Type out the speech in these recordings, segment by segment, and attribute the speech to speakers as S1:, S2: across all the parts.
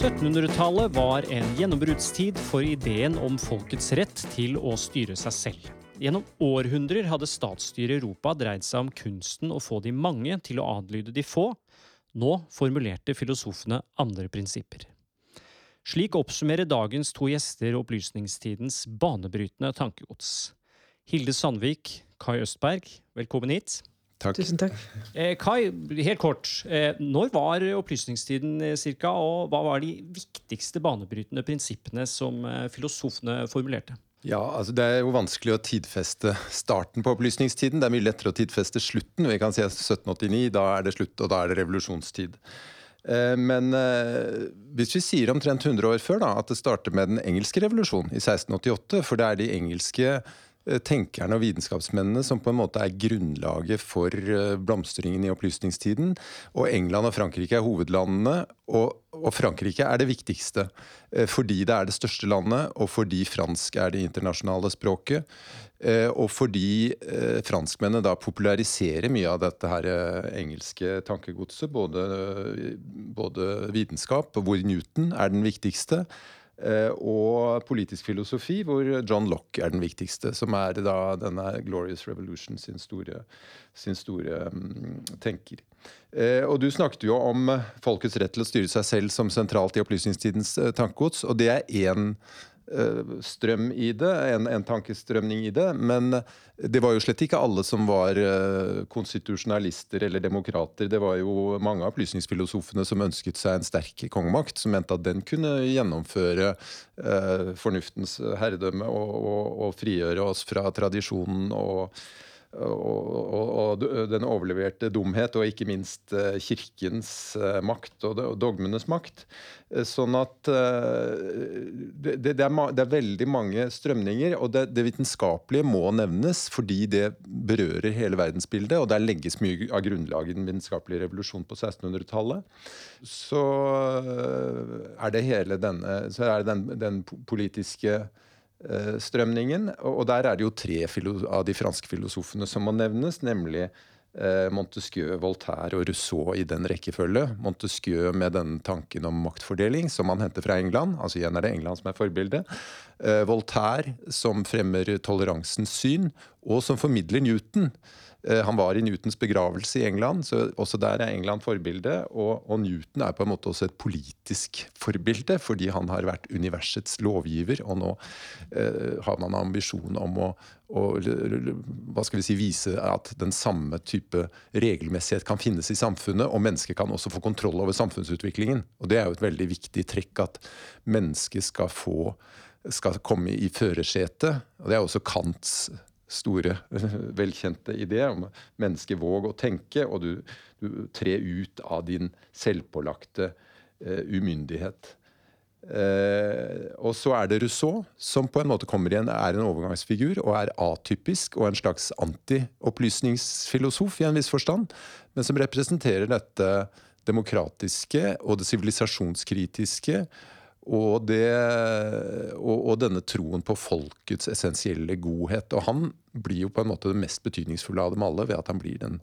S1: 1700-tallet var en gjennombruddstid for ideen om folkets rett til å styre seg selv. Gjennom århundrer hadde statsstyret i Europa dreid seg om kunsten å få de mange til å adlyde de få. Nå formulerte filosofene andre prinsipper. Slik oppsummerer dagens to gjester opplysningstidens banebrytende tankegods. Hilde Sandvik, Kai Østberg, velkommen hit.
S2: Takk.
S3: Tusen takk.
S1: Eh, Kai, helt kort. Eh, når var opplysningstiden eh, cirka, og hva var de viktigste banebrytende prinsippene som eh, filosofene formulerte?
S2: Ja, altså Det er jo vanskelig å tidfeste starten på opplysningstiden. Det er mye lettere å tidfeste slutten. Vi kan si 1789, da er det slutt, og da er det revolusjonstid. Eh, men hvis vi sier omtrent 100 år før da, at det starter med den engelske revolusjonen i 1688, for det er de engelske tenkerne og vitenskapsmennene som på en måte er grunnlaget for eh, blomstringen i opplysningstiden. Og England og Frankrike er hovedlandene, og, og, Frankrike er det viktigste. Eh, fordi det er det største landet, og fordi fransk er det internasjonale språket. Og fordi franskmennene da populariserer mye av dette her engelske tankegodset. Både, både vitenskap, hvor Newton er den viktigste Eh, og politisk filosofi, hvor John Lock er den viktigste. Som er da denne Glorious Revolution sin store, sin store um, tenker. Eh, og Du snakket jo om folkets rett til å styre seg selv som sentralt i opplysningstidens uh, tankegods. Og det er én Eh, strøm i det, en, en, tankestrømning i det. Men det var jo slett ikke alle som var uh, konstitusjonalister eller demokrater. Det var jo mange av opplysningsfilosofene som ønsket seg en sterk kongemakt, som mente at den kunne gjennomføre uh, fornuftens herredømme og, og, og, frigjøre oss fra tradisjonen og og, og, og, den overleverte dumhet, og ikke minst eh, kirkens eh, makt og dogmenes makt. Eh, sånn at det, det, er, det er, veldig mange strømninger, og det, det, vitenskapelige må nevnes fordi det berører hele verdensbildet, og der legges mye av grunnlaget i den vitenskapelige revolusjonen på 1600-tallet. Så er det hele denne, så er det den, den politiske strømningen. Og der er det jo tre av de franske filosofene som må nevnes, nemlig eh, Montesquieu, Voltaire og Rousseau i den rekkefølge. Montesquieu med den tanken om maktfordeling som han henter fra England. altså Igjen er det England som er forbildet. Eh, Voltaire som fremmer toleransens syn, og som formidler Newton. Eh, han var i Newtons begravelse i England, så også der er England forbilde. Og, og, Newton er på en måte også et politisk forbilde, fordi han har vært universets lovgiver. Og nå eh, har man ambisjon om å, å, hva skal vi si, vise at den samme type regelmessighet kan finnes i samfunnet, og mennesket kan også få kontroll over samfunnsutviklingen. Og Det er jo et veldig viktig trekk at mennesket skal få skal komme i førersetet. og Det er også Kants store, velkjente idé om mennesket våg å tenke, og du, du tre ut av din selvpålagte uh, umyndighet. Uh, og så er det Rousseau, som på en måte kommer igjen, er en overgangsfigur og er atypisk og en slags antiopplysningsfilosof i en viss forstand, men som representerer dette demokratiske og det sivilisasjonskritiske og, det, og, og, denne troen på folkets essensielle godhet. Og han blir jo på en måte det mest betydningsfulle av dem alle ved at han blir den,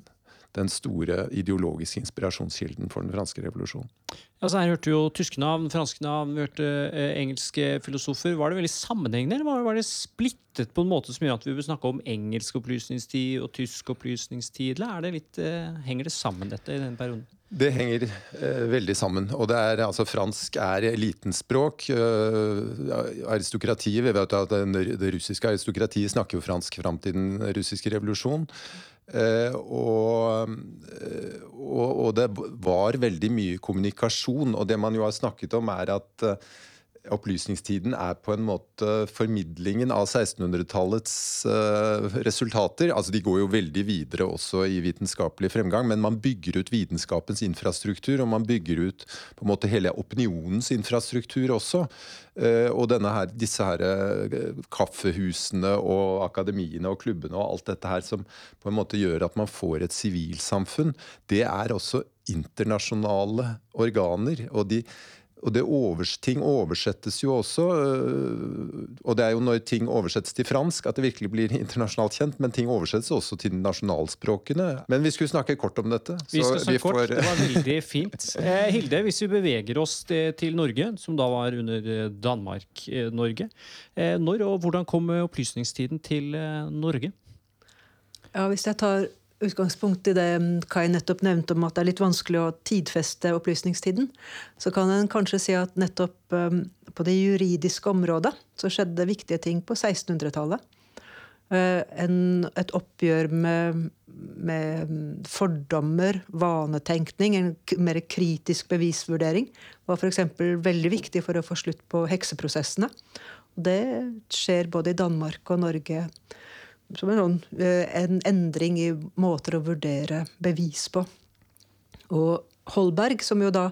S2: den store ideologiske inspirasjonskilden for den franske revolusjonen.
S1: Altså her hørte jo tyske navn, franske navn, vi hørte eh, engelske filosofer. Var det veldig sammenhengende, eller var, var det splittet på en måte som gjør at vi vil snakke om engelsk opplysningstid og tysk opplysningstid? Eller er det litt, eh, henger det sammen, dette, i denne perioden?
S2: Det henger eh, veldig sammen. og det er, altså, Fransk er elitenspråk. Uh, aristokratiet, vi vet at det, det russiske aristokratiet snakker jo fransk fram til den russiske revolusjonen. Eh, og, og, og, det var veldig mye kommunikasjon. Og det man jo har snakket om, er at uh, opplysningstiden er på en måte formidlingen av 1600-tallets uh, resultater. Altså De går jo veldig videre også i vitenskapelig fremgang, men man bygger ut vitenskapens infrastruktur, og man bygger ut på en måte hele opinionens infrastruktur også. Uh, og her, disse her uh, kaffehusene og akademiene og klubbene og alt dette her som på en måte gjør at man får et sivilsamfunn, det er også internasjonale organer. og de Og det overs, ting oversettes jo også. Og det er jo når ting oversettes til fransk at det virkelig blir internasjonalt kjent, men ting oversettes også til nasjonalspråkene. Men vi skulle snakke kort om dette.
S1: vi skal snakke kort. Det var veldig fint. Eh, Hilde, hvis vi beveger oss til Norge, som da var under Danmark-Norge. Eh, når og hvordan kom opplysningstiden til Norge?
S3: Ja, Hvis jeg tar utgangspunkt i det Kai nettopp nevnte om at det er litt vanskelig å tidfeste opplysningstiden, så kan en kanskje si at nettopp um, på det juridiske området så skjedde viktige ting på 1600-tallet. Uh, et oppgjør med, med, fordommer, vanetenkning, en mer kritisk bevisvurdering, var f.eks. veldig viktig for å få slutt på hekseprosessene. Det skjer både i Danmark og Norge som en, sånn, eh, en endring i måter å vurdere bevis på. Og Holberg, som jo da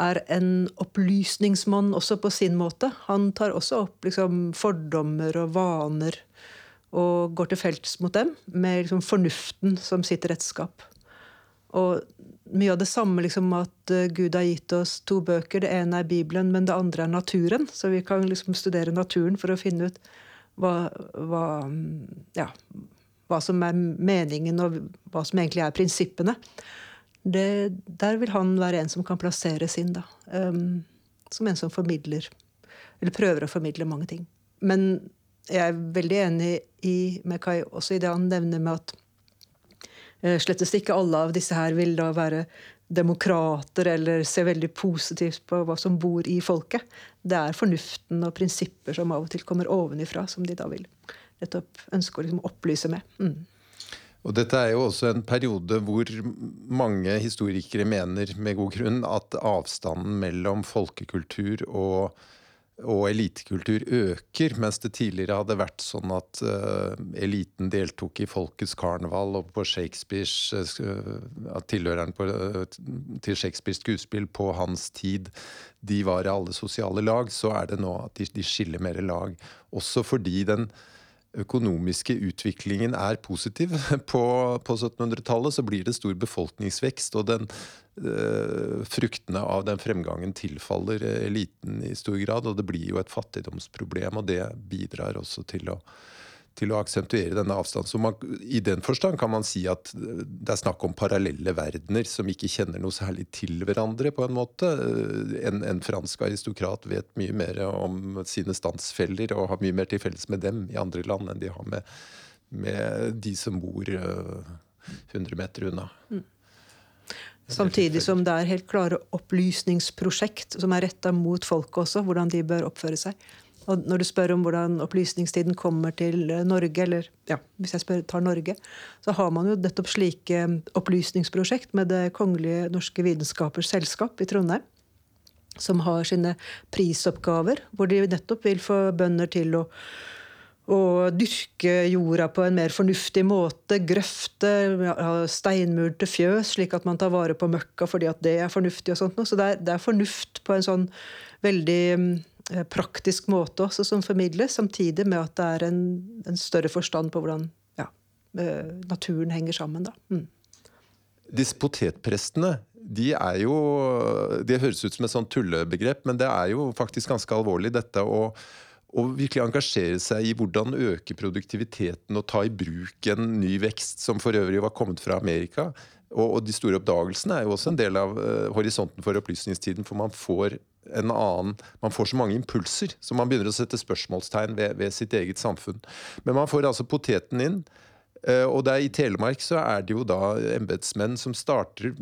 S3: er en opplysningsmann også på sin måte, han tar også opp liksom, fordommer og vaner og går til felts mot dem med liksom, fornuften som sitt redskap. Og mye av det samme liksom, at uh, Gud har gitt oss to bøker. Det ene er Bibelen, men det andre er naturen. Så vi kan liksom, studere naturen for å finne ut hva, hva, ja, hva som er meningen, og hva som egentlig er prinsippene. Det, der vil han være en som kan plasseres inn. da. Um, som en som formidler, eller prøver å formidle mange ting. Men jeg er veldig enig i, med Kai også i det han nevner med at uh, slettest ikke alle av disse her vil da være demokrater eller ser veldig positivt på hva som bor i folket. Det er fornuften og prinsipper som av og til kommer ovenifra, som de da vil nettopp ønske å liksom opplyse med. Mm.
S2: Og dette er jo også en periode hvor mange historikere mener med god grunn at avstanden mellom folkekultur og og elitekultur øker, mens det tidligere hadde vært sånn at uh, eliten deltok i folkets karneval og på Shakespeares uh, At tilhøreren på, uh, til Shakespeares skuespill på hans tid, de var i alle sosiale lag, så er det nå at de, de skiller mer lag. Også fordi den økonomiske utviklingen er positiv. På, på 1700-tallet så blir det stor befolkningsvekst, og den, øh, fruktene av den fremgangen tilfaller eliten i stor grad. Og det blir jo et fattigdomsproblem, og det bidrar også til å til å aksentuere denne avstanden. Så man, I den forstand kan man si at det er snakk om parallelle verdener som ikke kjenner noe særlig til hverandre, på en måte. En, en fransk aristokrat vet mye mer om sine standsfeller og har mye mer til felles med dem i andre land enn de har med, med de som bor uh, 100 meter unna. Mm.
S3: Samtidig som det er helt klare opplysningsprosjekt som er retta mot folket også, hvordan de bør oppføre seg. Og når du spør om hvordan opplysningstiden kommer til eh, Norge, eller ja, hvis jeg spør, tar Norge, så har man jo nettopp slike mm, opplysningsprosjekt med Det kongelige norske vitenskapers selskap i Trondheim. Som har sine prisoppgaver, hvor de nettopp vil få bønder til å å dyrke jorda på en mer fornuftig måte. Grøfte, steinmurte fjøs, slik at man tar vare på møkka fordi at det er fornuftig. og sånt. Så det er, det er fornuft på en sånn veldig mm, praktisk måte også som formidles, samtidig med at det er en, en større forstand på hvordan ja, eh, naturen henger sammen. Da. Mm.
S2: Disse potetprestene de er jo Det høres ut som et sånt tullebegrep, men det er jo faktisk ganske alvorlig, dette å, å virkelig engasjere seg i hvordan øke produktiviteten og ta i bruk en ny vekst som for øvrig var kommet fra Amerika. Og, og de store oppdagelsene er jo også en del av uh, horisonten for opplysningstiden, for man får en annen Man får så mange impulser, så man begynner å sette spørsmålstegn ved, ved sitt eget samfunn. Men man får altså poteten inn. Eh, og der I Telemark så er det jo da embetsmenn som starter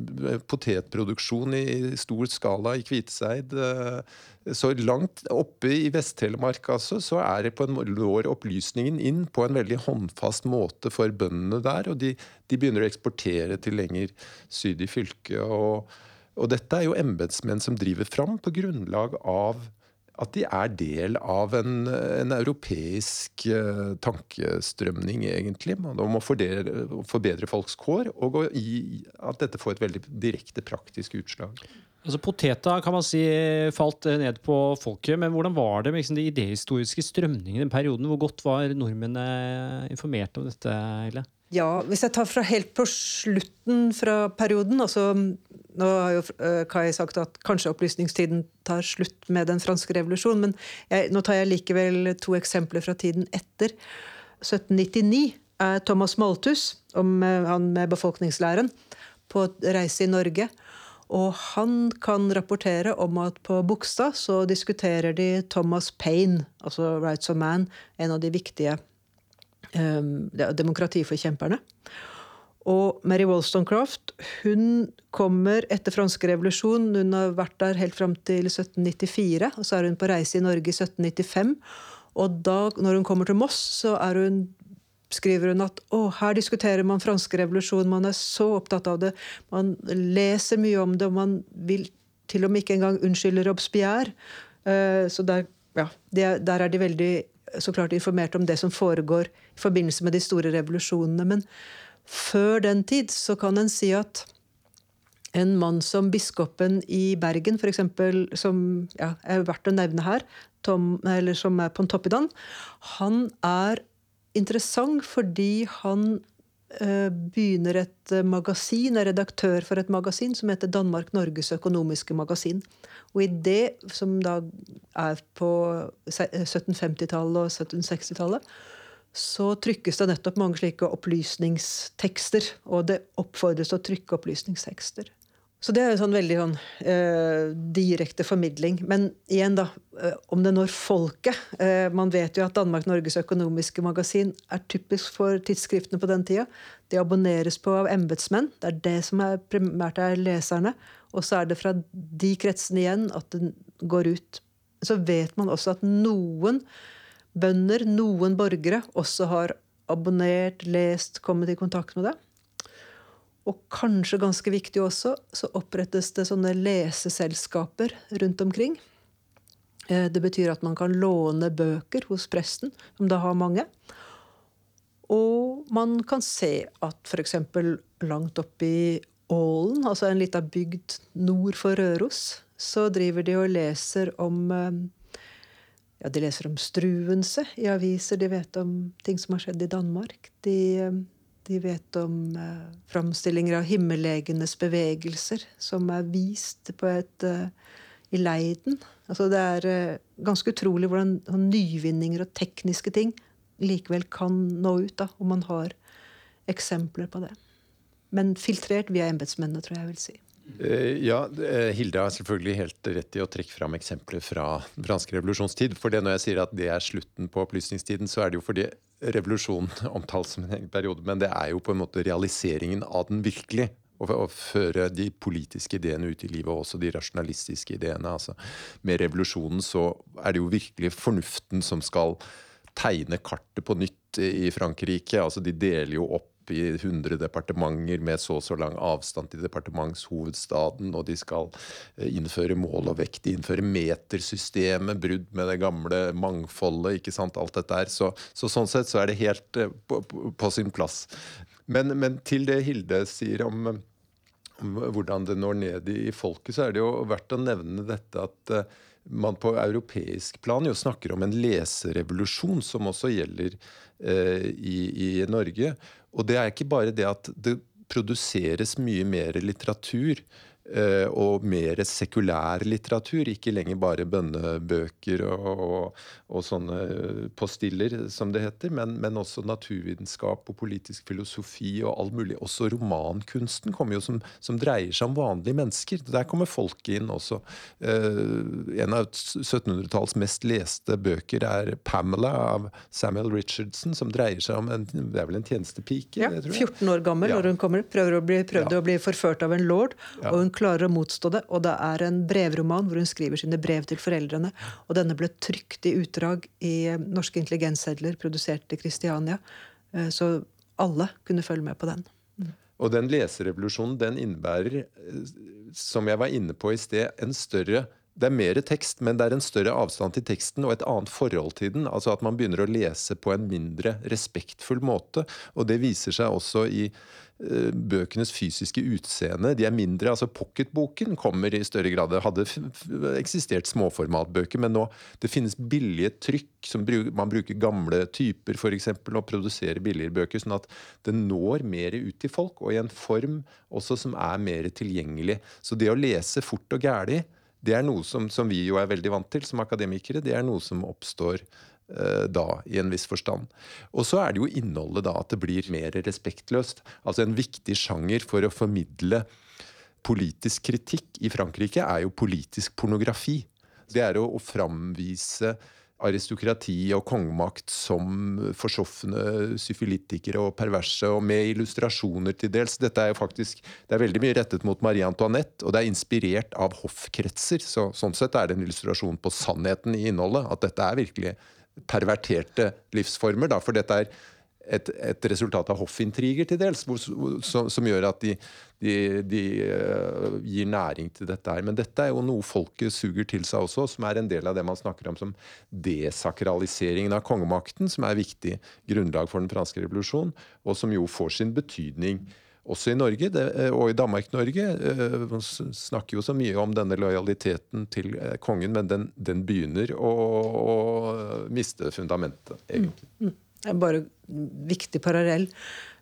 S2: potetproduksjon i stor skala i Kviteseid. Eh, så langt oppe i Vest-Telemark altså, så er det på en lår opplysningen inn på en veldig håndfast måte for bøndene der. Og de, de begynner å eksportere til lenger syd i fylket. og og dette er jo embetsmenn som driver fram på grunnlag av at de er del av en, en europeisk uh, tankestrømning, egentlig. Om å forbedre, forbedre folks kår, og i, at dette får et veldig direkte praktisk utslag.
S1: Altså Poteta kan man si falt ned på folket, men hvordan var det med liksom, de idehistoriske strømningene i den perioden? Hvor godt var nordmennene informert om dette? Eller?
S3: Ja, Hvis jeg tar fra helt på slutten fra perioden, altså Nå har jo uh, Kai sagt at kanskje opplysningstiden tar slutt med den franske revolusjonen, men jeg, nå tar jeg likevel to eksempler fra tiden etter. 1799 er Thomas Malthus, om uh, han med befolkningslæren, på reise i Norge. Og han kan rapportere om at på Bogstad så diskuterer de Thomas Paine, altså Rights of Man, en av de viktige demokratiforkjemperne. Og Mary Wollstonecraft hun kommer etter franske revolusjon. Hun har vært der helt fram til 1794. og Så er hun på reise i Norge i 1795. Og da, når hun kommer til Moss, så hun, skriver hun at å, her diskuterer man franske revolusjon. Man er så opptatt av det. Man leser mye om det, og man vil til og med ikke engang unnskylde Robespierre. Uh, så der, ja, der er de veldig så klart informert om det som foregår i forbindelse med de store revolusjonene. Men før den tid så kan en si at en mann som biskopen i Bergen, f.eks., som ja, er verdt å nevne her, Tom, eller som er Pontoppidan, han er interessant fordi han begynner et magasin, er redaktør for et magasin som heter Danmark-Norges økonomiske magasin. Og i det, som da er på 1750-tallet og 1760-tallet, så trykkes det nettopp mange slike opplysningstekster. Og det oppfordres å trykke opplysningstekster. Så det er en sånn veldig sånn, eh, direkte formidling. Men igjen, da. Eh, om det når folket eh, Man vet jo at Danmark-Norges økonomiske magasin er typisk for tidsskriftene på den tida. De abonneres på av embetsmenn. Det er det som er primært er leserne. Og så er det fra de kretsene igjen at den går ut. Så vet man også at noen bønder, noen borgere, også har abonnert, lest, kommet i kontakt med det. Og kanskje ganske viktig også, så opprettes det sånne leseselskaper rundt omkring. Eh, det betyr at man kan låne bøker hos presten, som da har mange. Og man kan se at f.eks. langt oppe i Ålen, altså en lita bygd nord for Røros, så driver de og leser om eh, ja, De leser om Struense i aviser. De vet om ting som har skjedd i Danmark. De, de vet om eh, framstillinger av himmellegenes bevegelser som er vist på et, eh, i Leiden. Altså, det er eh, ganske utrolig hvordan sånn nyvinninger og tekniske ting likevel kan nå ut, da, om man har eksempler på det. Men filtrert via embetsmennene, tror jeg jeg vil si.
S2: Eh, ja, eh, Hilde har selvfølgelig helt rett i å trekke fram eksempler fra fransk revolusjonstid. For det når jeg sier at det er slutten på opplysningstiden, så er det jo fordi revolusjonen omtales som en egen periode. Men det er jo på en måte realiseringen av den virkelig. Å føre de politiske ideene ut i livet, og også de rasjonalistiske ideene. Altså, med revolusjonen så er det jo virkelig fornuften som skal tegne kartet på nytt i Frankrike. Altså, de deler jo opp i 100 departementer med så og så lang avstand til departementshovedstaden, og de skal eh, innføre mål og vekt, de innfører metersystemet, brudd med det gamle mangfoldet, ikke sant, alt dette her. Så, så sånn sett så er det helt eh, på, på, sin plass. Men, men, til det Hilde sier om, hvordan det når ned i folket, så er det jo verdt å nevne dette at uh, man på europeisk plan jo snakker om en leserevolusjon, som også gjelder eh, i, i, Norge. Og det er ikke bare det at det produseres mye mer litteratur og mer sekulær litteratur. Ikke lenger bare bønnebøker og, og, og sånne postiller, som det heter, men, men, også naturvitenskap og politisk filosofi og all mulig. Også romankunsten kommer jo som, som dreier seg om vanlige mennesker. Der kommer folket inn også. Eh, en av 1700-tallets mest leste bøker er 'Pamela' av Samuel Richardson, som dreier seg om en, det er vel en tjenestepike?
S3: Ja, 14 år gammel ja. når hun kommer. Prøver å bli, prøvde ja. å bli forført av en lord. Ja. og hun klarer å motstå det. Og det er en brevroman hvor hun skriver sine brev til foreldrene. Og denne ble trykt i utdrag i norske intelligenssedler produsert i Kristiania. Eh, så alle kunne følge med på den.
S2: Mm. Og den leserevolusjonen den innebærer, eh, som jeg var inne på i sted, en større det er mer tekst, men det er en større avstand til teksten og et annet forhold til den. Altså at man begynner å lese på en mindre respektfull måte. Og det viser seg også i uh, bøkenes fysiske utseende. De er mindre. altså Pocketboken kommer i større grad. Det hadde eksistert småformatbøker, men nå det finnes billige trykk. som bruk, Man bruker gamle typer for eksempel, og produserer billigere bøker, sånn at det når mer ut til folk, og i en form også som er mer tilgjengelig. Så det å lese fort og gæli det er noe som, som, vi jo er veldig vant til som akademikere. Det er noe som oppstår eh, da, i en viss forstand. Og så er det jo innholdet, da, at det blir mer respektløst. Altså en viktig sjanger for å formidle politisk kritikk i Frankrike er jo politisk pornografi. Det er å, å framvise aristokrati og kongemakt som forsoffende syfilitikere og perverse, og med illustrasjoner til dels. Dette er jo faktisk, Det er veldig mye rettet mot Marie Antoinette, og det er inspirert av hoffkretser. Så, sånn sett er det en illustrasjon på sannheten i innholdet. At dette er virkelig perverterte livsformer. Da, for dette er et, et, resultat av hoffintriger til dels, hvor, som, som, gjør at de, de, de uh, gir næring til dette her. Men dette er jo noe folket suger til seg også, som er en del av det man snakker om som desakraliseringen av kongemakten, som er viktig grunnlag for den franske revolusjonen, og som jo får sin betydning også i Norge det, eh, og i Danmark-Norge. Eh, man snakker jo så mye om denne lojaliteten til kongen, men den, den begynner å, å, miste fundamentet, egentlig. Mm, mm.
S3: Bare viktig parallell.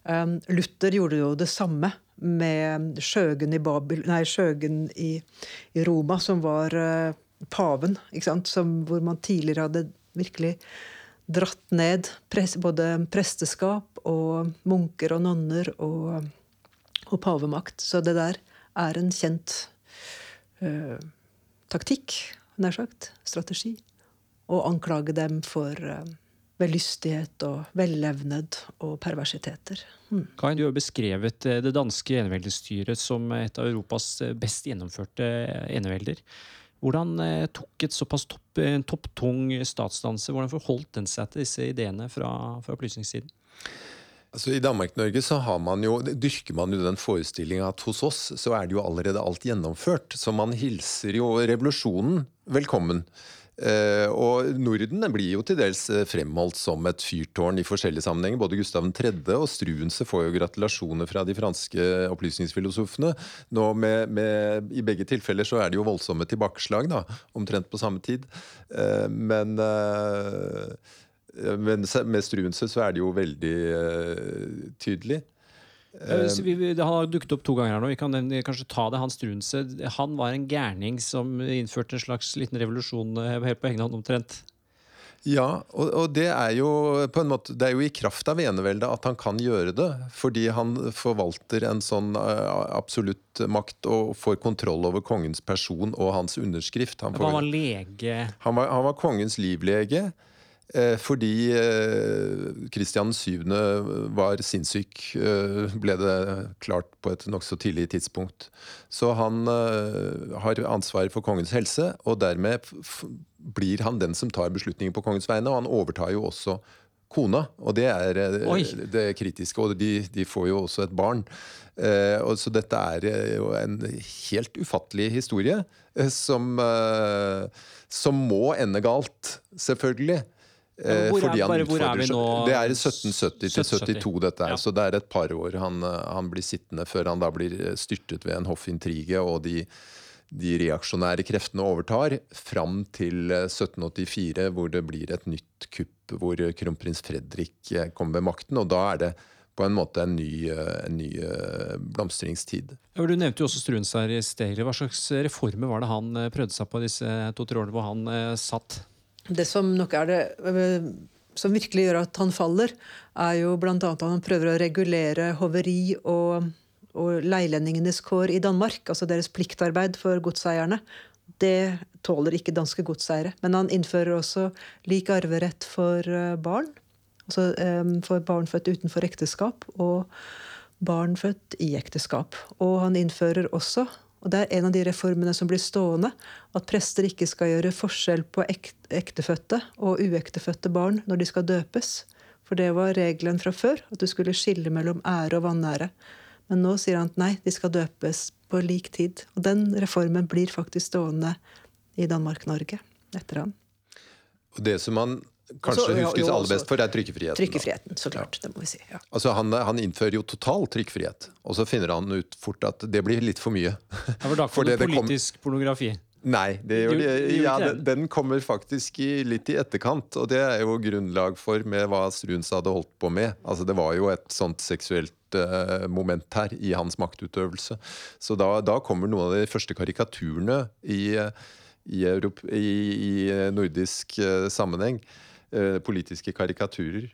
S3: Um, Luther gjorde jo det samme med Sjøgen i, Babel, nei, Sjøgen i, i Roma, som var uh, paven. Som, hvor man tidligere hadde virkelig dratt ned pres, både presteskap og munker og nonner og, og, pavemakt. Så det der er en kjent uh, taktikk, nær sagt. Strategi. Å anklage dem for uh, velystighet og vellevned og perversiteter.
S1: Mm. Kai, du har beskrevet eh, det danske eneveldestyret som et av Europas eh, best gjennomførte eh, enevelder. Hvordan tok et såpass topp, topptung statsdanse hvordan forholdt den seg til disse ideene fra, fra opplysningstiden?
S2: Altså, I Danmark-Norge så har man jo, dyrker man jo den forestillinga at hos oss så er det jo allerede alt gjennomført. Så man hilser jo revolusjonen velkommen. Uh, og Norden blir jo til dels eh, fremholdt som et fyrtårn i forskjellige sammenhenger. Både Gustav 3. og Struense får jo gratulasjoner fra de franske opplysningsfilosofene. Nå med, med, I begge tilfeller så er det jo voldsomme tilbakeslag, da, omtrent på samme tid. Uh, men men med Struense så er det jo veldig tydelig.
S1: Uh, vi, det har dukket opp to ganger her nå. Vi kan kanskje ta det. Hans Strunse han var en gærning som innførte en slags liten revolusjon eh, helt på egen hånd omtrent.
S2: Ja, og, og, det er jo på en måte, det er jo i kraft av eneveldet at han kan gjøre det. Fordi han forvalter en sånn uh, absolutt makt og får kontroll over kongens person og hans underskrift.
S1: Han, får, han var lege?
S2: Han var, han var kongens livlege. Eh, fordi Kristian eh, 7. var sinnssyk, eh, ble det klart på et nokså tidlig tidspunkt. Så han har ansvar for kongens helse, og dermed blir han den som tar beslutninger på kongens vegne. Og han overtar jo også kona, og det er Oi. det kritiske. Og de, de, får jo også et barn. så dette er jo en helt ufattelig historie som, som må ende galt, selvfølgelig.
S1: Eh, hvor, er, bare, hvor er, vi nå?
S2: Det er 1770 til 72, dette er. Ja. Så det er et par år han, eh, han, blir sittende før han da blir eh, styrtet ved en hoffintrige og de, de reaksjonære kreftene overtar, fram til 1784, hvor det blir et nytt kupp hvor kronprins Fredrik kommer ved makten. Og da er det på en måte en ny, en ny blomstringstid.
S1: Ja, du nevnte jo også Struens her i sted. Hva slags reformer var det han prøvde seg på disse to-tre årene hvor han satt?
S3: Det som nok er det øh, som virkelig gjør at han faller, er jo bl.a. at han prøver å regulere hoveri og, og leilendingenes kår i Danmark. Altså deres pliktarbeid for godseierne. Det tåler ikke danske godseiere. Men han innfører også lik arverett for øh, barn. Altså for barn født utenfor ekteskap og barn født i ekteskap. Og han innfører også og Det er en av de reformene som blir stående. At prester ikke skal gjøre forskjell på ektefødte og uektefødte barn når de skal døpes. For det var regelen fra før, at du skulle skille mellom ære og vanære. Men nå sier han at nei, de skal døpes på lik tid. Og den reformen blir faktisk stående i Danmark-Norge etter han.
S2: Og det som man kanskje
S3: Også- ja,
S2: huskes
S3: jo,
S2: aller best for, er trykkefriheten. da.
S3: Trykkefriheten, så klart. Det må vi si. ja.
S2: Altså han, han innfører jo total trykkfrihet, og så finner han ut fort at det blir litt for mye.
S1: Det var da
S2: For
S1: kom det
S2: det- det kom-
S1: politisk pornografi.
S2: Nei, det gjør
S1: det
S2: ja, den, kommer faktisk i, litt i etterkant, og det er jo grunnlag for med hva Struns hadde holdt på med. Altså Det var jo et sånt seksuelt eh, moment her i hans maktutøvelse. Så da, da kommer noen av de første karikaturene i, eh, i, Europa, i, i nordisk eh, sammenheng. Eh, politiske karikaturer.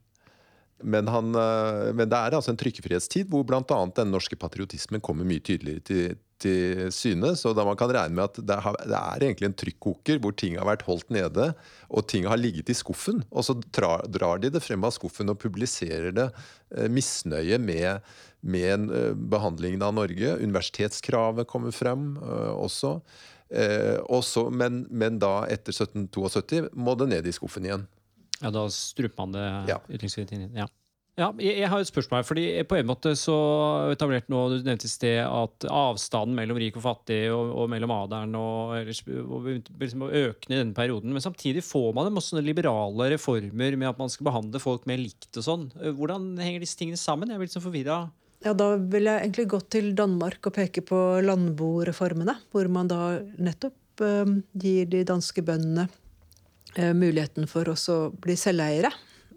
S2: Men, han, eh, men det er altså en trykkefrihetstid hvor bl.a. den norske patriotismen kommer mye tydeligere til, til syne. Så da man kan regne med at det, har, det er egentlig en trykkoker hvor ting har vært holdt nede, og ting har ligget i skuffen. Og så drar, drar de det frem av skuffen og publiserer det eh, misnøye med, med eh, behandlingen av Norge. Universitetskravet kommer frem også. Også men, men da, etter 1772, må det ned i skuffen igjen.
S1: Ja, da struper man det
S2: Ja.
S1: ytringsfriheten inn. Ja. Ja, jeg, jeg har et spørsmål her, fordi På en måte så etablert nå, Du nevnte i sted at avstanden mellom rik og fattig og, og mellom adelen og, ellers, og liksom økende i denne perioden. Men samtidig får man masse sånne liberale reformer med at man skal behandle folk mer likt og sånn. Hvordan henger disse tingene sammen? Jeg blir litt sånn forvirra.
S3: Ja, Da vil jeg egentlig gå til Danmark og peke på landboreformene. Hvor man da nettopp eh, gir de danske bøndene muligheten for oss å bli selveiere.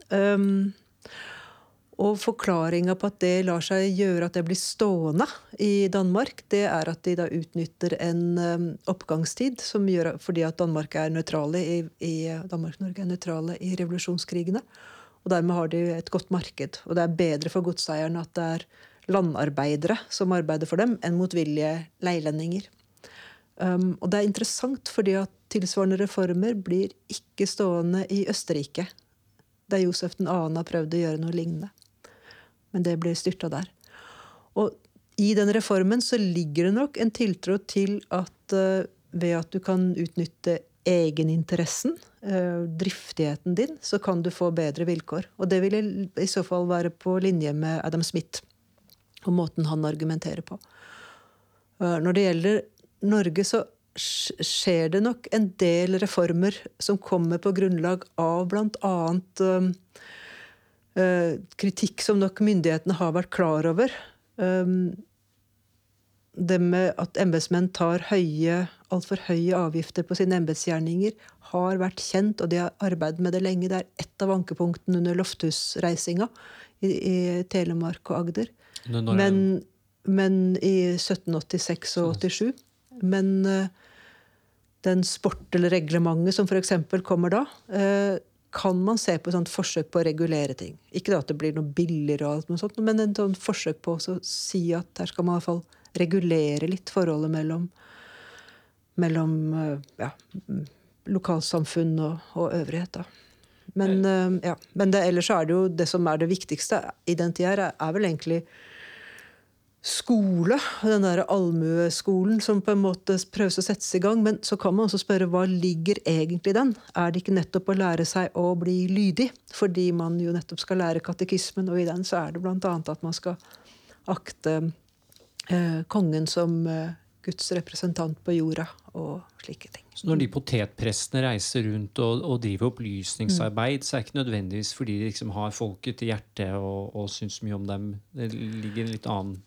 S3: Um, og forklaringa på at det lar seg gjøre at det blir stående i Danmark, det er at de da utnytter en um, oppgangstid som gjør, fordi at Danmark er nøytrale i, i Danmark-Norge er nøytrale i revolusjonskrigene. Og dermed har de et godt marked. Og det er bedre for godseierne at det er landarbeidere som arbeider for dem, enn motvillige leilendinger. Um, og det er interessant fordi at tilsvarende reformer blir ikke stående i Østerrike. Der Josef 2. har prøvd å gjøre noe lignende. Men det blir styrta der. Og i den reformen så ligger det nok en tiltro til at uh, ved at du kan utnytte egeninteressen, uh, driftigheten din, så kan du få bedre vilkår. Og det vil i så fall være på linje med Adam Smith og måten han argumenterer på. Uh, når det gjelder Norge, så skjer det nok en del reformer som kommer på grunnlag av bl.a. Uh, kritikk som nok myndighetene har vært klar over. Um, det med at embetsmenn tar høye, altfor høye avgifter på sine embetsgjerninger, har vært kjent, og de har arbeidet med det lenge. Det er ett av ankepunktene under Lofthus-reisinga i, i Telemark og Agder. Men, men i 1786 og 87. Men eh, den sportelreglementet som f.eks. kommer da, eh, kan man se på et sånt forsøk på å regulere ting. Ikke da at det blir noe billigere, og alt noe sånt, men en sånn forsøk på å si at her skal man i hvert fall regulere litt forholdet mellom, mellom eh, ja, lokalsamfunn og, og øvrighet. da. Men, eh, ja. Men det, ellers er det jo det som er det viktigste i den tida, er vel egentlig skole. Den der allmueskolen som på en måte prøves å settes i gang. Men så kan man også spørre hva ligger egentlig i den? Er det ikke nettopp å lære seg å bli lydig? Fordi man jo nettopp skal lære katekismen, og i den så er det bl.a. at man skal akte eh, kongen som eh, Guds representant på jorda og slike ting.
S1: Så når de potetprestene reiser rundt og, og driver opplysningsarbeid, så er det ikke nødvendigvis fordi de liksom har folket til hjertet og, og syns mye om dem. Det ligger en litt annen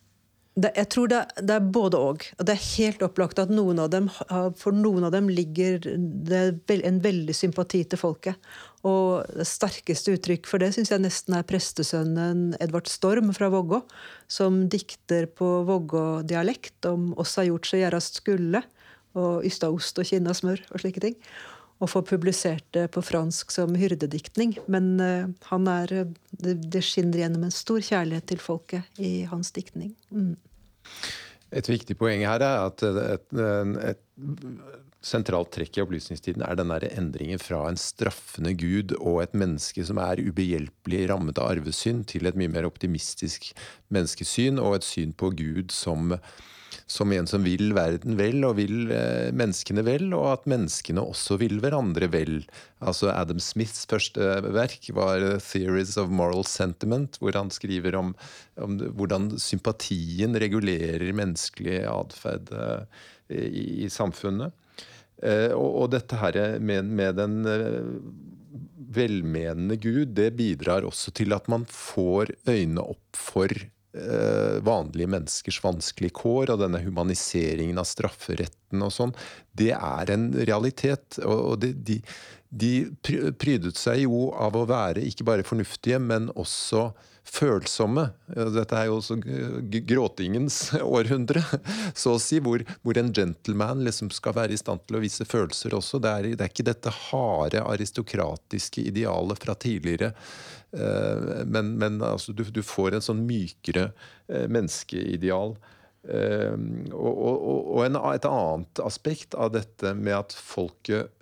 S3: Det, jeg tror det, det er både og. Og det er helt opplagt at noen av dem, for noen av dem ligger det en veldig sympati til folket. Og det sterkeste uttrykk for det syns jeg nesten er prestesønnen Edvard Storm fra Vågå, som dikter på Vågå-dialekt om 'oss har gjort så gjerast skulle', og 'ysta ost og kinna smør' og slike ting. Og får publisert det på fransk som hyrdediktning. Men uh, han er, eh, det, det skinner gjennom en stor kjærlighet til folket i hans diktning. Mm.
S2: Et viktig poeng her er at et, et, et sentralt trekk i opplysningstiden er den endringen fra en straffende gud og et menneske som er ubehjelpelig rammet av arvesynd, til et mye mer optimistisk menneskesyn og et syn på Gud som, som en som vil verden vel og vil eh, menneskene vel, og at menneskene også vil hverandre vel. Altså Adam Smiths første verk var 'Theories of Moral Sentiment', hvor han skriver om, om hvordan sympatien regulerer menneskelig atferd eh, i, i samfunnet. Eh, og, og, dette her med, med den eh, velmenende Gud, det bidrar også til at man får øynene opp for eh, vanlige menneskers vanskelige kår, og denne humaniseringen av strafferetten og sånn, det er en realitet. Og, de, de, de prydet seg jo av å være ikke bare fornuftige, men også følsomme. Dette er jo også gråtingens århundre, så å si, hvor, hvor, en gentleman liksom skal være i stand til å vise følelser også. Det er, det er ikke dette harde, aristokratiske idealet fra tidligere. Eh, men, men altså, du, du, får en sånn mykere eh, menneskeideal. Eh, og, og, og en, et annet aspekt av dette med at folket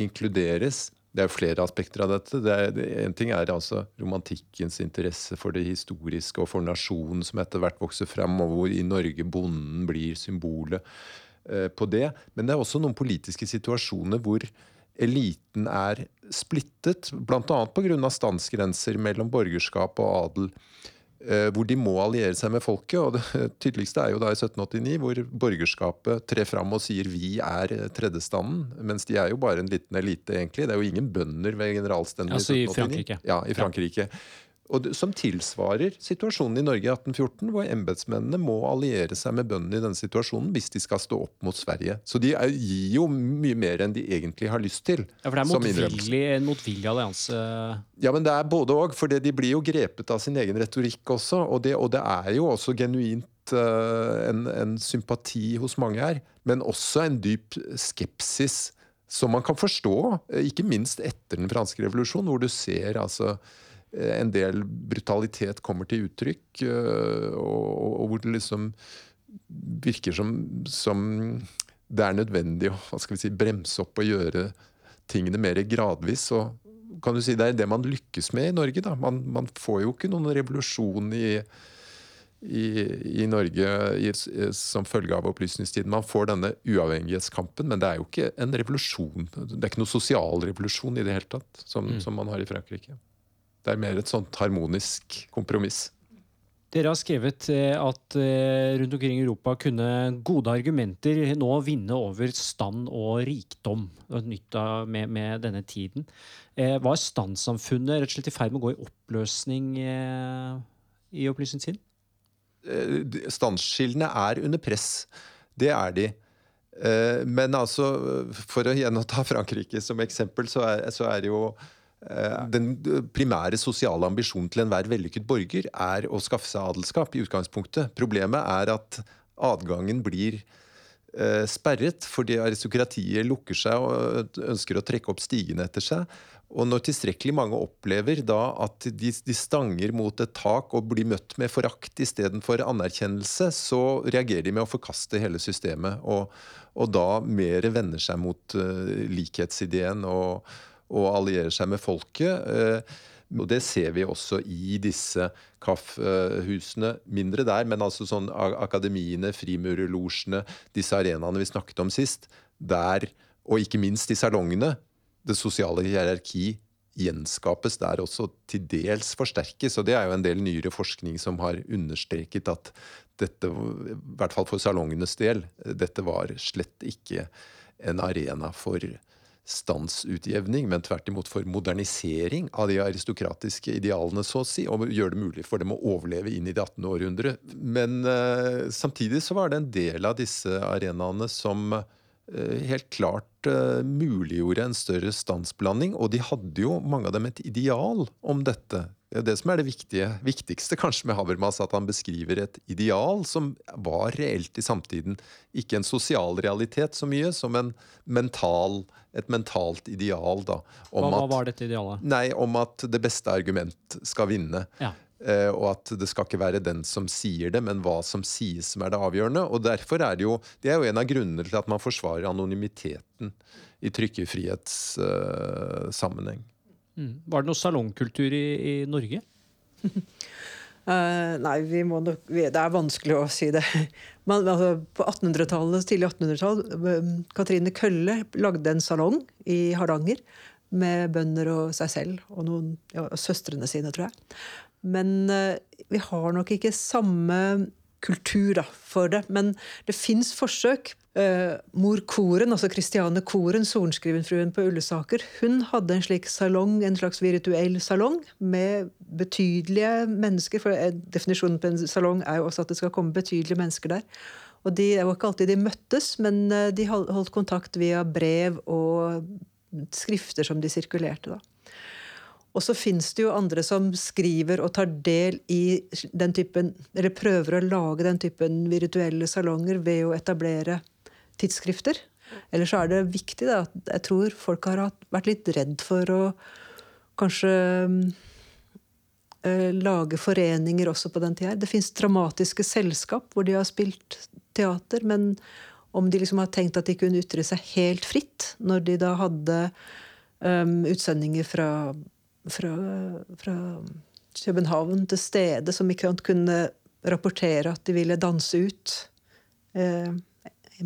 S2: inkluderes det er flere aspekter av dette. Det er, en ting er altså romantikkens interesse for det historiske og for nasjonen som etter hvert vokser frem, og hvor i Norge bonden blir symbolet eh, på det. Men det er også noen politiske situasjoner hvor eliten er splittet, bl.a. pga. standsgrenser mellom borgerskap og adel. Eh, hvor de må alliere seg med folket. og Det tydeligste er jo da i 1789, hvor borgerskapet trer fram og sier 'vi er tredjestanden', mens de er jo bare en liten elite, egentlig. Det er jo ingen bønder ved generalstendet
S1: altså i 1789. Frankrike.
S2: Ja, i Frankrike. Ja og som tilsvarer situasjonen i Norge i 1814, hvor embetsmennene må alliere seg med bøndene i denne situasjonen hvis de skal stå opp mot Sverige. Så de gir jo mye mer enn de egentlig har lyst til.
S1: Ja, For det er motvillig, en motvillig allianse?
S2: Ja, men det er både òg. For de blir jo grepet av sin egen retorikk også. Og det, og det er jo også genuint uh, en, en sympati hos mange her, men også en dyp skepsis som man kan forstå, ikke minst etter den franske revolusjonen, hvor du ser altså Eh, en del brutalitet kommer til uttrykk, eh, og, og hvor det liksom virker som, som, det er nødvendig å hva skal vi si, bremse opp og gjøre tingene mer gradvis. og kan du si Det er det man lykkes med i Norge. da. Man, man får jo ikke noen revolusjon i, i, i Norge i, som følge av opplysningstiden. Man får denne uavhengighetskampen, men det er jo ikke en revolusjon. Det er ikke noe sosial revolusjon i det hele tatt, som, mm. som man har i Frankrike. Det er mer et sånt harmonisk kompromiss.
S1: Dere har skrevet eh, at eh, rundt omkring i Europa kunne gode argumenter nå vinne over stand og rikdom. Nytt med, med denne tiden. Eh, var standsamfunnet rett og slett i ferd med å gå i oppløsning i opplysningstiden?
S2: Standskillene er under press. Det er de. Men altså, for å gjenoppta Frankrike som eksempel, så er, så er det jo den primære sosiale ambisjonen til enhver vellykket borger er å skaffe seg adelskap. i utgangspunktet. Problemet er at adgangen blir eh, sperret fordi aristokratiet lukker seg og ønsker å trekke opp stigene etter seg. Og når tilstrekkelig mange opplever da at de, de stanger mot et tak og blir møtt med forakt istedenfor anerkjennelse, så reagerer de med å forkaste hele systemet. Og, og da mer vender seg mot uh, likhetsideen og, og allierer seg med folket. Eh, og Det ser vi også i disse kaffehusene. Mindre der, men altså sånn akademiene, frimurerlosjene, disse arenaene vi snakket om sist. Der, og ikke minst i salongene, det sosiale hierarki gjenskapes der også til dels forsterkes. Og det er jo en del nyere forskning som har understreket at dette, i hvert fall for salongenes del, dette var slett ikke en arena for standsutjevning, men tvert imot for modernisering av de aristokratiske idealene, så å si, og gjøre det mulig for dem å overleve inn i det 18. århundre. Men uh, samtidig så var det en del av disse arenaene som uh, helt klart uh, muliggjorde en større standsblanding, og de hadde jo, mange av dem, et ideal om dette. Det er det som er det viktige, viktigste kanskje med Habermas, at han beskriver et ideal som var reelt i samtiden. Ikke en sosial realitet så mye som en mental, et mentalt ideal. Da,
S1: hva, hva, var dette idealet?
S2: Nei, Om at det beste argument skal vinne. Ja. Eh, og at det skal ikke være den som sier det, men hva som sies som er det avgjørende. Og derfor er Det jo, det er jo en av grunnene til at man forsvarer anonymiteten i trykkefrihetssammenheng.
S1: Mm. Var det noe salongkultur i, i Norge?
S3: uh, nei, vi må nok, det er vanskelig å si det. Man, altså, på 1800-tallet, tidlig 1800-tall um, Katrine Kølle lagde en salong i Hardanger med bønder og seg selv og noen, ja, søstrene sine, tror jeg. Men uh, vi har nok ikke samme kultur da, for det. Men det fins forsøk Uh, mor Koren, altså Christiane Koren, sorenskrivenfruen på Ullesaker, hun hadde en slik salong, en slags virtuell salong med betydelige mennesker. For definisjonen på en salong er jo også at det skal komme betydelige mennesker der. Og de, Det var ikke alltid de møttes, men de holdt kontakt via brev og skrifter som de sirkulerte. da. Og så fins det jo andre som skriver og tar del i den typen Eller prøver å lage den typen virtuelle salonger ved å etablere tidsskrifter. Eller så er det viktig da, at jeg tror folk har vært litt redd for å kanskje uh, lage foreninger også på den tida. Det fins dramatiske selskap hvor de har spilt teater, men om de liksom har tenkt at de kunne ytre seg helt fritt når de da hadde um, utsendinger fra fra, fra København til stede som ikke kunne rapportere at de ville danse ut eh,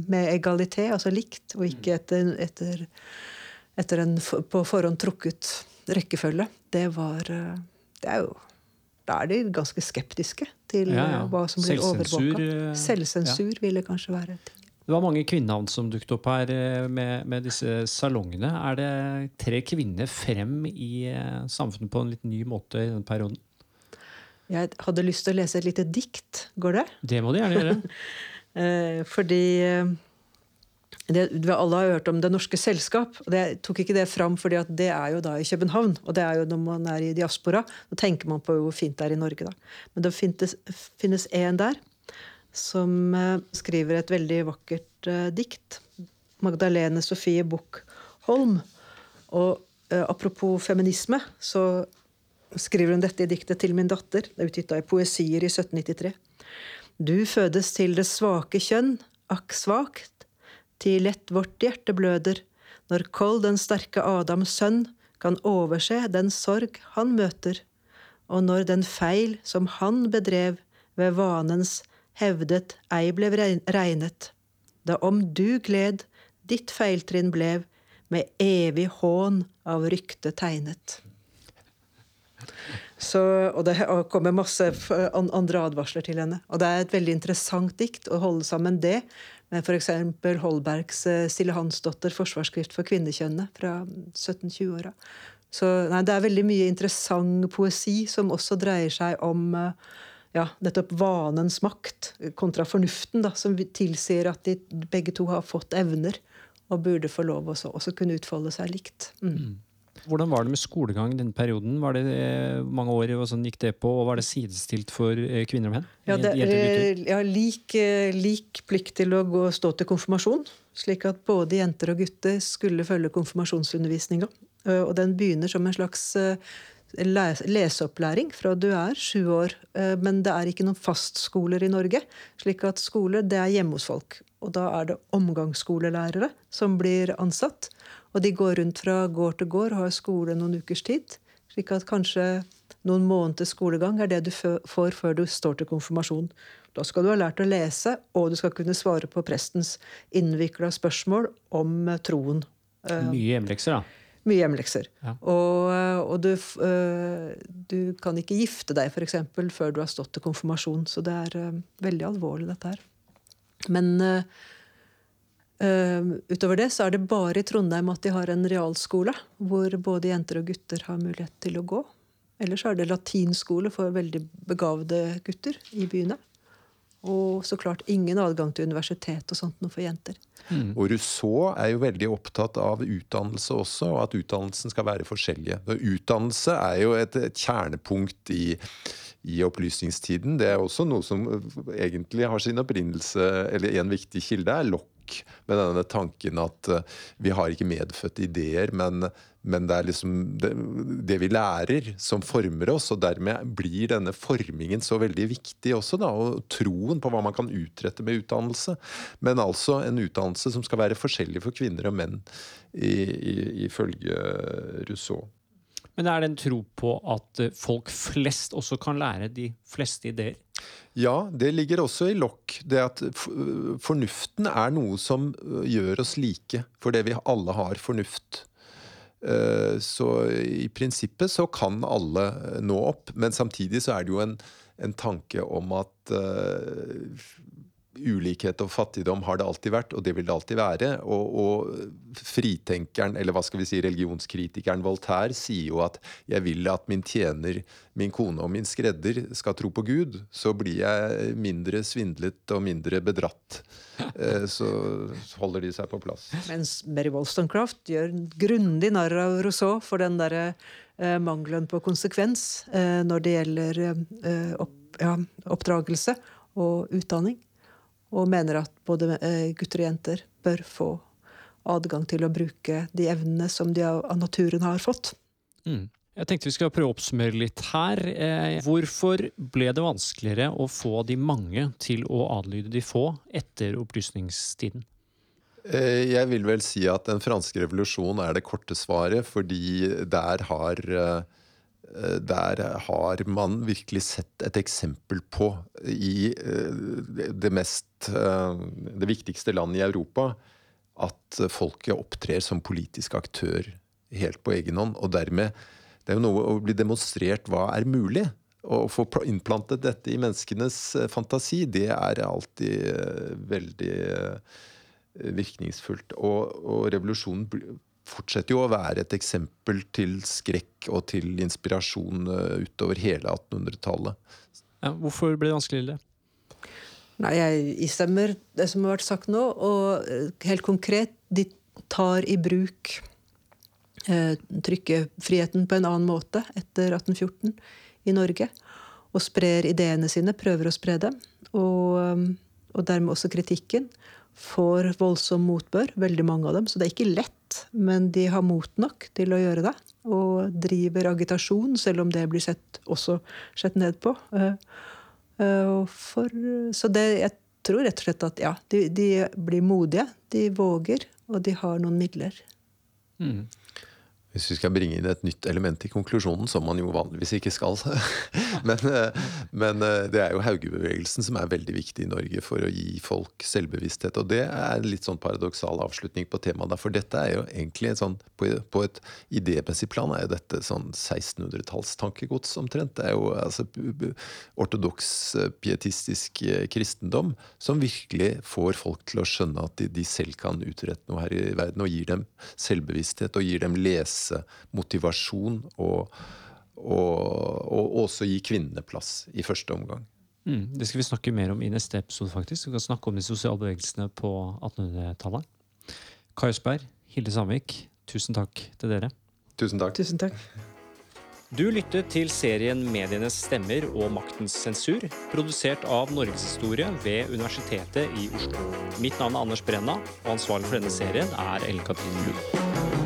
S3: med egalité, altså likt, og ikke etter, etter, etter en på forhånd trukket rekkefølge. Det var eh, Det er jo Da er de ganske skeptiske til ja, ja. hva som blir overvåka. Eh, Selvsensur ja. ville kanskje være et
S1: det var mange kvinnenavn som dukket opp her eh, med, med, disse salongene. Er det tre kvinner frem i eh, samfunnet på en litt ny måte i den perioden?
S3: Jeg hadde lyst til å lese et lite dikt. Går det?
S1: Det må du gjerne gjøre.
S3: Eh, fordi det, alle har hørt om Det Norske Selskap. og Jeg tok ikke det fram, fordi det er jo da i København. Og det er jo når man er i diaspora. Da tenker man på hvor fint det er i Norge. da. Men det finnes én der som eh, skriver et veldig vakkert uh, dikt. Magdalene Sofie Buch-Holm. Og uh, apropos feminisme, så skriver hun dette i diktet til min datter. Det er utgitt av Poesier i 1793. Du fødes til det svake kjønn, akk svakt, til lett vårt hjerte bløder, når Kold den sterke Adams sønn kan overse den sorg han møter, og når den feil som han bedrev ved vanens hevdet ei ble regnet, da om du gled, ditt feiltrinn blev, med evig hån av rykte tegnet. Så, og det kommer masse andre advarsler til henne. Og det er et veldig interessant dikt å holde sammen det med f.eks. Holbergs eh, Stille Hansdotter, forsvarsskrift for kvinnekjønnet fra 1720-åra. Så nei, det er veldig mye interessant poesi som også dreier seg om uh, ja, nettopp vanens makt kontra fornuften, da, som tilsier at de begge to har fått evner og burde få lov også, også kunne utfolde seg likt. Mm.
S1: Hvordan var det med skolegang i denne perioden? Var det eh, mange år og sånn gikk det på, og Var det sidestilt for eh, kvinner og menn?
S3: Ja, det, ja lik, eh, lik, plikt til å gå, stå til konfirmasjon. Slik at både jenter og gutter skulle følge konfirmasjonsundervisninga. Og den begynner som en slags leseopplæring fra du er sju år. Men det er ikke noen fastskoler i Norge. slik at skoler det er hjemme hos folk. Og da er det omgangsskolelærere som blir ansatt. Og de går rundt fra gård til gård og har skole noen ukers tid. Slik at kanskje noen måneders skolegang er det du får før du står til konfirmasjon. Da skal du ha lært å lese, og du skal kunne svare på prestens innvikla spørsmål om troen.
S1: Eh, Mye hjemlekser, da?
S3: Mye hjemlekser. Ja. Og, og du, du, kan ikke gifte deg eksempel, før du har stått til konfirmasjon. Så det er veldig alvorlig, dette her. Men øh, utover det så er det bare i Trondheim at de har en realskole hvor både jenter og gutter har mulighet til å gå. Ellers er det latinskole for veldig begavede gutter i byene. Og så klart ingen adgang til universitet og sånt noe for jenter.
S2: Mm. Og Rousseau er jo veldig opptatt av utdannelse også, og at utdannelsen skal være forskjellige. Utdannelse er jo et, et kjernepunkt i, i opplysningstiden. Det er også noe som egentlig har sin opprinnelse, eller en viktig kilde er Locke med denne tanken at uh, vi har ikke medfødte ideer, men, men det er liksom det, det, vi lærer, som former oss. Og dermed blir denne formingen så veldig viktig også, da. Og troen på hva man kan utrette med utdannelse. Men altså en utdannelse som skal være forskjellig for kvinner og menn, ifølge Rousseau.
S1: Men er det en tro på at eh, folk flest også kan lære de fleste ideer?
S2: Ja, det ligger også i lokk. Det at fornuften er noe som øh, gjør oss like, fordi vi alle har fornuft. Øh, så i prinsippet så kan alle øh, nå opp, men samtidig så er det jo en, en tanke om at ulikhet og fattigdom har det alltid vært, og det vil det alltid være. Og, og, fritenkeren, eller hva skal vi si, religionskritikeren Voltaire sier jo at 'jeg vil at min tjener, min kone og min skredder skal tro på Gud', så blir jeg mindre svindlet og mindre bedratt. Eh, så holder de seg på plass.
S3: Mens Mary Wollstonecraft gjør grundig narr av Rousseau for den derre eh, mangelen på konsekvens eh, når det gjelder opp, ja, oppdragelse og utdanning og mener at både eh, gutter og jenter bør få adgang til å bruke de evnene som de av, naturen har fått.
S1: Mm. Jeg tenkte vi skal prøve å oppsummere litt her. Eh, hvorfor ble det vanskeligere å få de mange til å adlyde de få etter opplysningstiden?
S2: Eh, jeg vil vel si at den franske revolusjonen er det korte svaret, fordi der har der har man virkelig sett et eksempel på, i eh, det mest eh, Det viktigste landet i Europa, at folket opptrer som politisk aktør helt på egen hånd. Og dermed Det er jo noe å bli demonstrert hva er mulig. Å få innplantet dette i menneskenes fantasi, det er alltid veldig virkningsfullt. Og, og revolusjonen fortsetter jo å være et eksempel til skrekk og til inspirasjon eh, utover hele 1800-tallet.
S1: Ja, hvorfor ble det vanskelig, Lille?
S3: Nei, Jeg istemmer det som har vært sagt nå. Og eh, helt konkret, de tar i bruk eh, trykkefriheten på en annen måte etter 1814 i Norge. Og sprer ideene sine, prøver å spre dem. Og, eh, og dermed også kritikken får voldsom motbør, veldig mange av dem. Så det er ikke lett, men de har mot nok til å gjøre det. Og driver agitasjon, selv om det blir sett, også sett ned på. Eh, eh, for, så det, jeg tror rett og slett at ja, de, de, blir modige. De våger, og de har noen midler.
S2: Mm. Hvis vi skal bringe inn et nytt element i konklusjonen, som man jo vanligvis ikke skal. men, eh, men, eh, det er jo Haugebevegelsen som er veldig viktig i Norge for å gi folk selvbevissthet. Og det er en litt sånn paradoksal avslutning på temaet. For dette er jo egentlig sånn, på, på et idémessig plan er jo dette sånn 1600-tallstankegods omtrent. Det er jo altså, ortodoks eh, pietistisk kristendom som virkelig får folk til å skjønne at de, de selv kan utrette noe her i verden, og gir dem selvbevissthet og gir dem lese helse, motivasjon og, og, og også gi kvinnene plass i første omgang.
S1: Mm, det skal vi snakke mer om i neste episode. faktisk. Vi kan snakke om de sosiale bevegelsene på 1800-tallet. Kai Østberg, Hilde Samvik, tusen takk til dere.
S2: Tusen takk.
S3: Tusen takk.
S1: Du lyttet til serien Medienes stemmer og maktens sensur, produsert av Norgeshistorie ved Universitetet i Oslo. Mitt navn er Anders Brenna, og ansvarlig for denne serien er Ellen Katrin Lund.